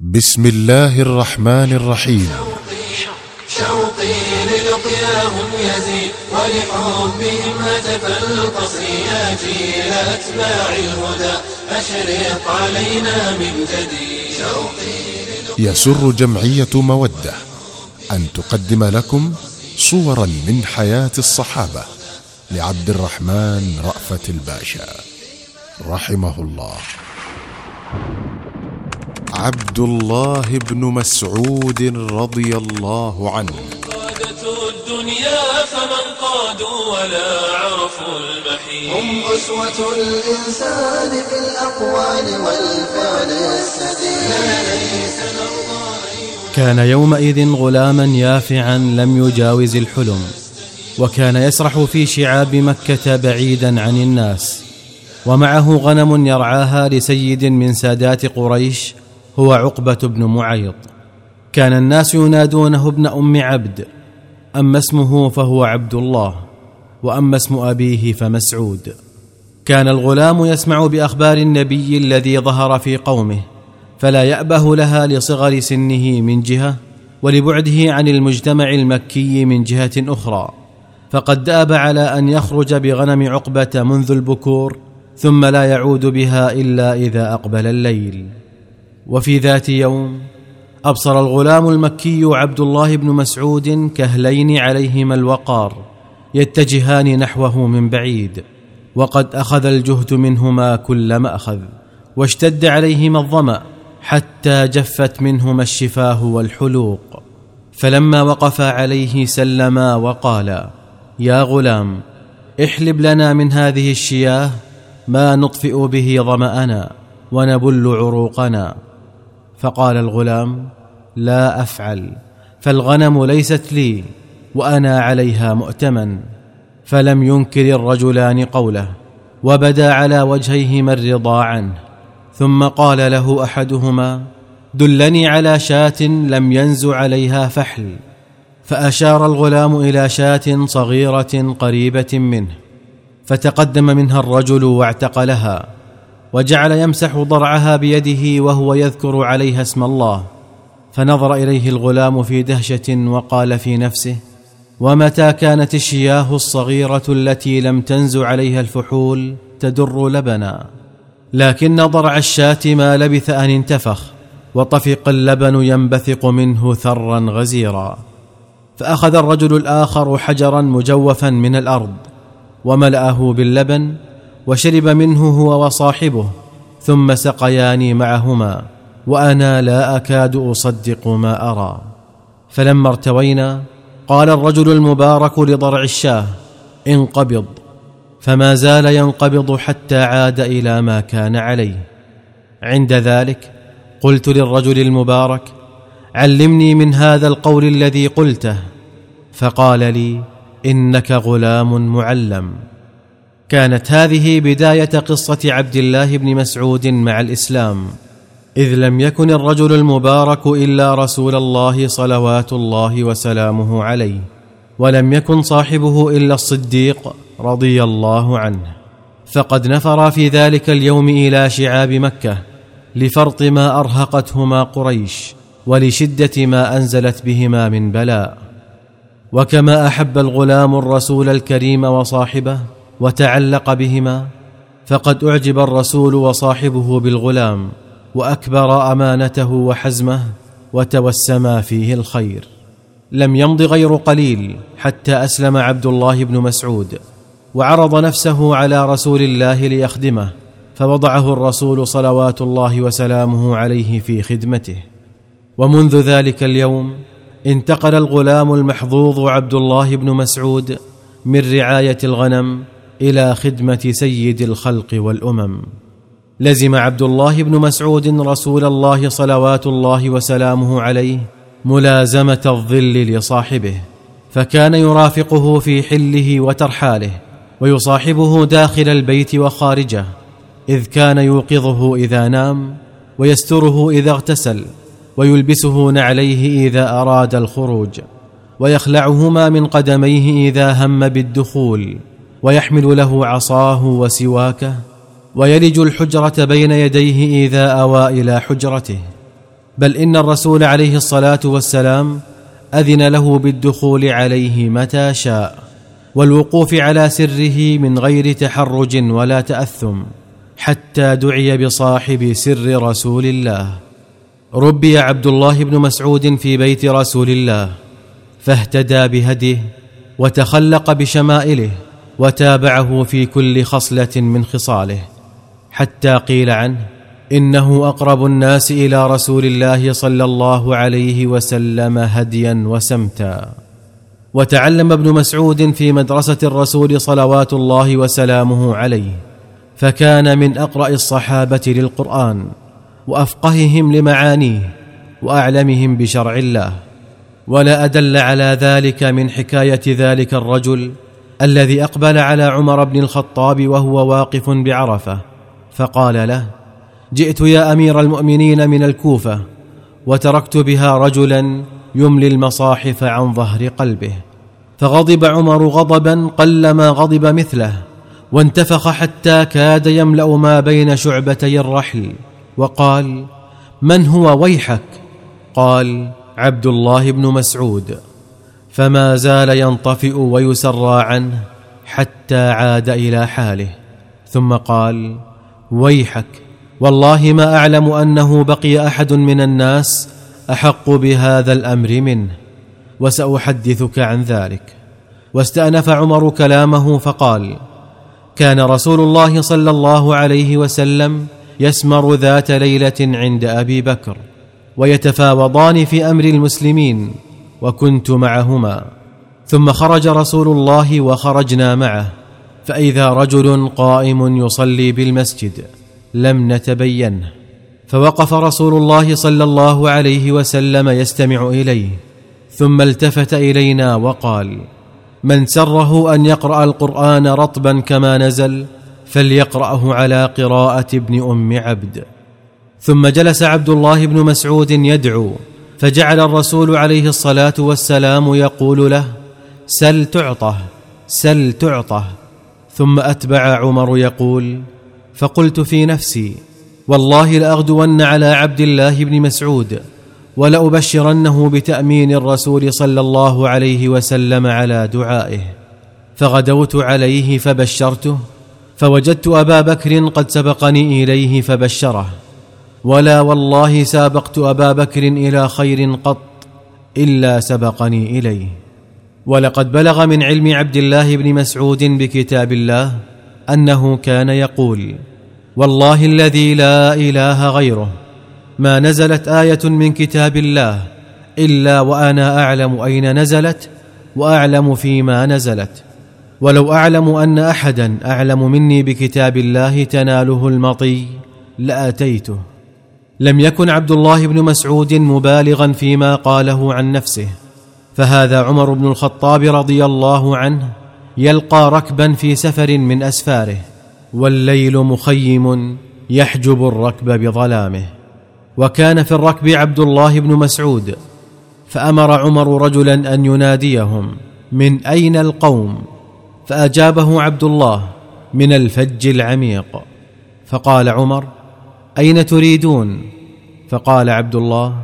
بسم الله الرحمن الرحيم. شوقي للقياهم يزيد ولحبهم هتف القصر يا جيل أتباع الهدى أشرق علينا من جديد شوقي يسر جمعية مودة أن تقدم لكم صورا من حياة الصحابة لعبد الرحمن رأفت الباشا. رحمه الله. عبد الله بن مسعود رضي الله عنه. قادة الدنيا فمن قادوا ولا عرفوا المحيط هم أسوة الإنسان في الأقوال والفعل السديد. كان يومئذ غلاما يافعا لم يجاوز الحلم وكان يسرح في شعاب مكة بعيدا عن الناس ومعه غنم يرعاها لسيد من سادات قريش هو عقبة بن معيط. كان الناس ينادونه ابن أم عبد أما اسمه فهو عبد الله وأما اسم أبيه فمسعود. كان الغلام يسمع بأخبار النبي الذي ظهر في قومه فلا يأبه لها لصغر سنه من جهة ولبعده عن المجتمع المكي من جهة أخرى. فقد داب على أن يخرج بغنم عقبة منذ البكور ثم لا يعود بها إلا إذا أقبل الليل. وفي ذات يوم أبصر الغلام المكي عبد الله بن مسعود كهلين عليهما الوقار يتجهان نحوه من بعيد وقد أخذ الجهد منهما كل ماخذ واشتد عليهما الظمأ حتى جفت منهما الشفاه والحلوق. فلما وقفا عليه سلما وقالا يا غلام احلب لنا من هذه الشياه ما نطفئ به ظمأنا ونبل عروقنا. فقال الغلام لا أفعل فالغنم ليست لي وأنا عليها مؤتمن فلم ينكر الرجلان قوله وبدا على وجهيهما الرضا عنه ثم قال له أحدهما دلني على شاة لم ينز عليها فحل فأشار الغلام إلى شاة صغيرة قريبة منه فتقدم منها الرجل واعتقلها وجعل يمسح ضرعها بيده وهو يذكر عليها اسم الله. فنظر إليه الغلام في دهشة وقال في نفسه ومتى كانت الشياه الصغيرة التي لم تنز عليها الفحول تدر لبنا؟ لكن ضرع الشاة ما لبث أن انتفخ وطفق اللبن ينبثق منه ثرا غزيرا. فأخذ الرجل الآخر حجرا مجوفا من الأرض وملأه باللبن وشرب منه هو وصاحبه ثم سقياني معهما وأنا لا أكاد أصدق ما أرى. فلما ارتوينا قال الرجل المبارك لضرع الشاه انقبض. فما زال ينقبض حتى عاد إلى ما كان عليه. عند ذلك قلت للرجل المبارك علمني من هذا القول الذي قلته. فقال لي إنك غلام معلم. كانت هذه بداية قصة عبد الله بن مسعود مع الإسلام إذ لم يكن الرجل المبارك إلا رسول الله صلوات الله وسلامه عليه ولم يكن صاحبه إلا الصديق رضي الله عنه. فقد نفر في ذلك اليوم إلى شعاب مكة لفرط ما أرهقتهما قريش ولشدة ما أنزلت بهما من بلاء. وكما أحب الغلام الرسول الكريم وصاحبه وتعلق بهما فقد أعجب الرسول وصاحبه بالغلام وأكبر أمانته وحزمه وتوسما فيه الخير. لم يمض غير قليل حتى أسلم عبد الله بن مسعود وعرض نفسه على رسول الله ليخدمه فوضعه الرسول صلوات الله وسلامه عليه في خدمته. ومنذ ذلك اليوم انتقل الغلام المحظوظ عبد الله بن مسعود من رعاية الغنم إلى خدمة سيد الخلق والأمم. لزم عبد الله بن مسعود رسول الله صلوات الله وسلامه عليه ملازمة الظل لصاحبه فكان يرافقه في حله وترحاله ويصاحبه داخل البيت وخارجه إذ كان يوقظه إذا نام ويستره إذا اغتسل ويلبسه نعليه إذا أراد الخروج ويخلعهما من قدميه إذا هم بالدخول. ويحمل له عصاه وسواكه ويلج الحجرة بين يديه إذا أوى إلى حجرته. بل إن الرسول عليه الصلاة والسلام أذن له بالدخول عليه متى شاء والوقوف على سره من غير تحرج ولا تأثم حتى دعي بصاحب سر رسول الله. ربي عبد الله بن مسعود في بيت رسول الله فاهتدى بهديه وتخلق بشمائله. وتابعه في كل خصلة من خصاله حتى قيل عنه إنه أقرب الناس إلى رسول الله صلى الله عليه وسلم هديا وسمتا. وتعلم ابن مسعود في مدرسة الرسول صلوات الله وسلامه عليه فكان من أقرأ الصحابة للقرآن وأفقههم لمعانيه وأعلمهم بشرع الله. ولا أدل على ذلك من حكاية ذلك الرجل الذي أقبل على عمر بن الخطاب وهو واقف بعرفة فقال له جئت يا أمير المؤمنين من الكوفة وتركت بها رجلا يملي المصاحف عن ظهر قلبه فغضب عمر غضبا قلما غضب مثله وانتفخ حتى كاد يملأ ما بين شعبتي الرحل وقال من هو ويحك؟ قال عبد الله بن مسعود. فما زال ينطفئ ويسرى عنه حتى عاد إلى حاله. ثم قال ويحك والله ما أعلم أنه بقي أحد من الناس أحق بهذا الأمر منه وسأحدثك عن ذلك. واستأنف عمر كلامه فقال كان رسول الله صلى الله عليه وسلم يسمر ذات ليلة عند أبي بكر ويتفاوضان في أمر المسلمين وكنت معهما. ثم خرج رسول الله وخرجنا معه. فإذا رجل قائم يصلي بالمسجد لم نتبينه. فوقف رسول الله صلى الله عليه وسلم يستمع إليه. ثم التفت إلينا وقال من سره أن يقرأ القرآن رطبا كما نزل فليقرأه على قراءة ابن أم عبد. ثم جلس عبد الله بن مسعود يدعو. فجعل الرسول عليه الصلاة والسلام يقول له سل تعطه سل تعطه. ثم أتبع عمر يقول فقلت في نفسي والله لأغدون على عبد الله بن مسعود ولأبشرنه بتأمين الرسول صلى الله عليه وسلم على دعائه. فغدوت عليه فبشرته فوجدت أبا بكر قد سبقني إليه فبشره. ولا والله سابقت أبا بكر إلى خير قط إلا سبقني إليه. ولقد بلغ من علم عبد الله بن مسعود بكتاب الله أنه كان يقول والله الذي لا إله غيره ما نزلت آية من كتاب الله إلا وأنا أعلم أين نزلت وأعلم فيما نزلت. ولو أعلم أن احدا أعلم مني بكتاب الله تناله المطي لأتيته. لم يكن عبد الله بن مسعود مبالغا فيما قاله عن نفسه فهذا عمر بن الخطاب رضي الله عنه يلقى ركبا في سفر من أسفاره والليل مخيم يحجب الركب بظلامه. وكان في الركب عبد الله بن مسعود فأمر عمر رجلا أن يناديهم من أين القوم؟ فأجابه عبد الله من الفج العميق. فقال عمر أين تريدون؟ فقال عبد الله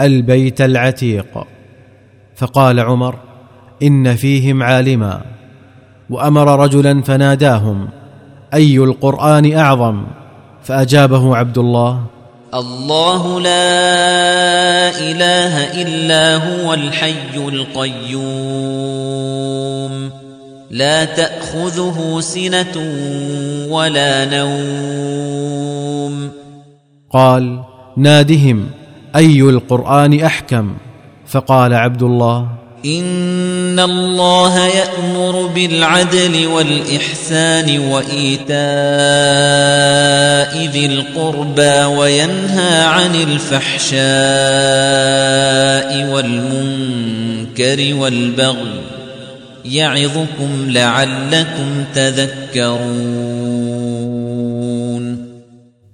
البيت العتيق. فقال عمر إن فيهم عالما. وأمر رجلا فناداهم أي القرآن أعظم؟ فأجابه عبد الله الله لا إله إلا هو الحي القيوم. لا تأخذه سنة ولا نوم. قال نادهم أي القرآن أحكم؟ فقال عبد الله إن الله يأمر بالعدل والإحسان وإيتاء ذي القربى وينهى عن الفحشاء والمنكر والبغي يعظكم لعلكم تذكرون.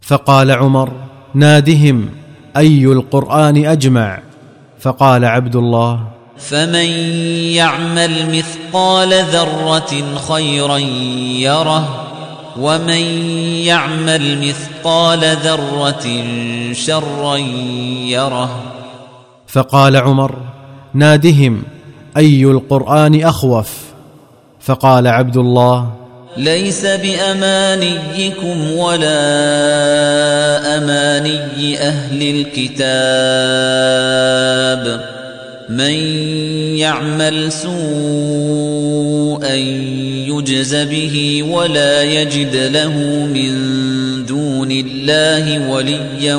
فقال عمر نادهم أي القرآن أجمع؟ فقال عبد الله فمن يعمل مثقال ذرة خيرا يره ومن يعمل مثقال ذرة شرا يره. فقال عمر نادهم أي القرآن أخوف؟ فقال عبد الله ليس بأمانيكم ولا أماني أهل الكتاب. من يعمل سوءا يجز به ولا يجد له من دون الله وليا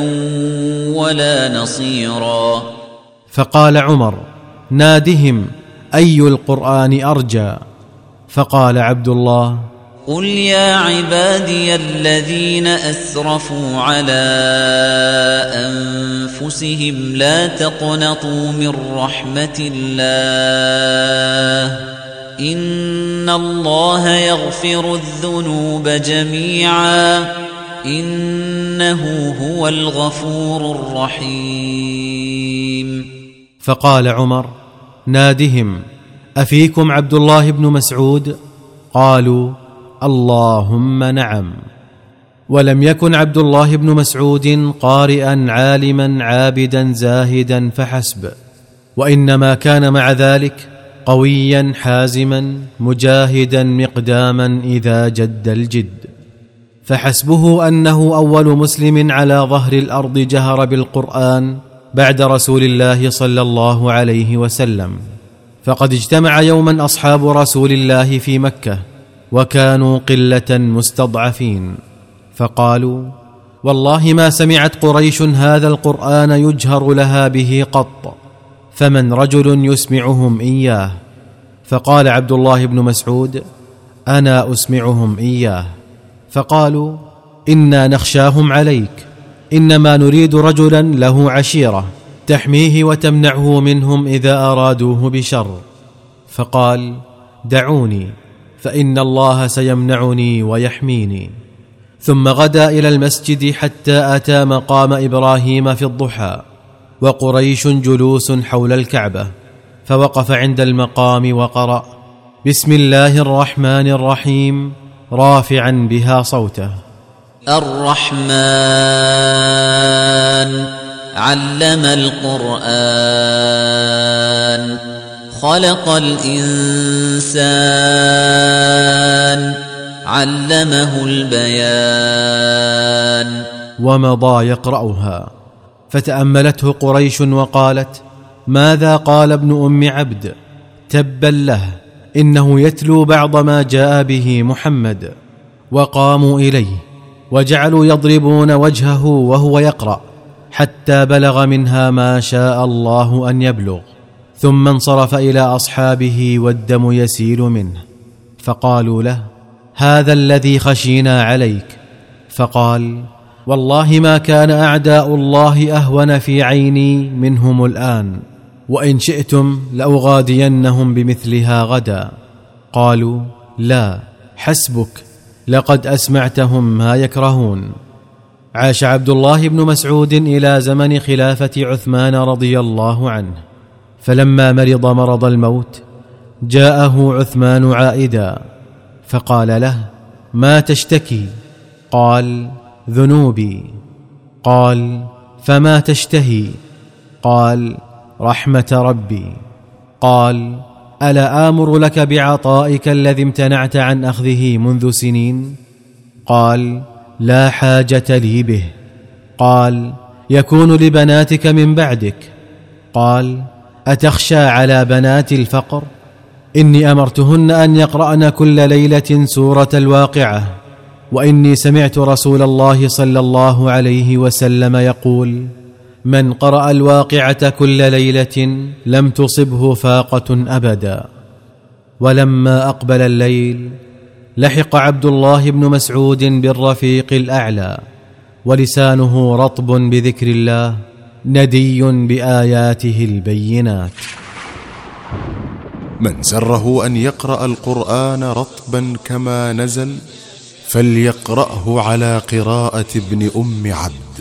ولا نصيرا. فقال عمر نادهم أي القرآن أرجى؟ فقال عبد الله قل يا عبادي الذين اسرفوا على انفسهم لا تقنطوا من رحمه الله ان الله يغفر الذنوب جميعا انه هو الغفور الرحيم فقال عمر نادهم أفيكم عبد الله بن مسعود؟ قالوا اللهم نعم. ولم يكن عبد الله بن مسعود قارئا عالما عابدا زاهدا فحسب. وإنما كان مع ذلك قويا حازما مجاهدا مقداما إذا جد الجد. فحسبه أنه أول مسلم على ظهر الأرض جهر بالقرآن بعد رسول الله صلى الله عليه وسلم. فقد اجتمع يوما أصحاب رسول الله في مكة. وكانوا قلة مستضعفين فقالوا والله ما سمعت قريش هذا القرآن يجهر لها به قط فمن رجل يسمعهم إياه؟ فقال عبد الله بن مسعود أنا أسمعهم إياه. فقالوا إنا نخشاهم عليك إنما نريد رجلا له عشيرة تحميه وتمنعه منهم إذا أرادوه بشر. فقال دعوني. فإن الله سيمنعني ويحميني. ثم غدا إلى المسجد حتى أتى مقام إبراهيم في الضحى وقريش جلوس حول الكعبة فوقف عند المقام وقرأ بسم الله الرحمن الرحيم رافعا بها صوته. الرحمن علم القرآن. خلق الإنسان علمه البيان. ومضى يقرأها. فتأملته قريش وقالت ماذا قال ابن أم عبد؟ تبا له إنه يتلو بعض ما جاء به محمد. وقاموا إليه وجعلوا يضربون وجهه وهو يقرأ حتى بلغ منها ما شاء الله أن يبلغ. ثم انصرف إلى أصحابه والدم يسيل منه. فقالوا له هذا الذي خشينا عليك. فقال والله ما كان أعداء الله أهون في عيني منهم الآن وإن شئتم لأغادينهم بمثلها غدا. قالوا لا حسبك لقد أسمعتهم ما يكرهون. عاش عبد الله بن مسعود إلى زمن خلافة عثمان رضي الله عنه. فلما مرض مرض الموت جاءه عثمان عائدا فقال له ما تشتكي؟ قال ذنوبي. قال فما تشتهي؟ قال رحمة ربي. قال ألا آمر لك بعطائك الذي امتنعت عن أخذه منذ سنين؟ قال لا حاجة لي به. قال يكون لبناتك من بعدك. قال أتخشى على بنات الفقر؟ إني أمرتهن أن يقرأن كل ليلة سورة الواقعة وإني سمعت رسول الله صلى الله عليه وسلم يقول من قرأ الواقعة كل ليلة لم تصبه فاقة أبدا ولما أقبل الليل لحق عبد الله بن مسعود بالرفيق الأعلى ولسانه رطب بذكر الله ندي بآياته البينات. من سره أن يقرأ القرآن رطبا كما نزل فليقرأه على قراءة ابن أم عبد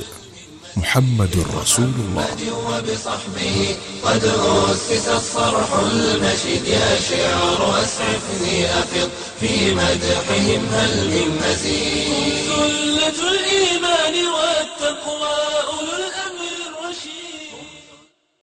محمد رسول الله. وبصحبه قد أسس الصرح المشيد يا شعر أسعفني أفض في مدحهم هل من مزيد سلة الإيمان والتقوى.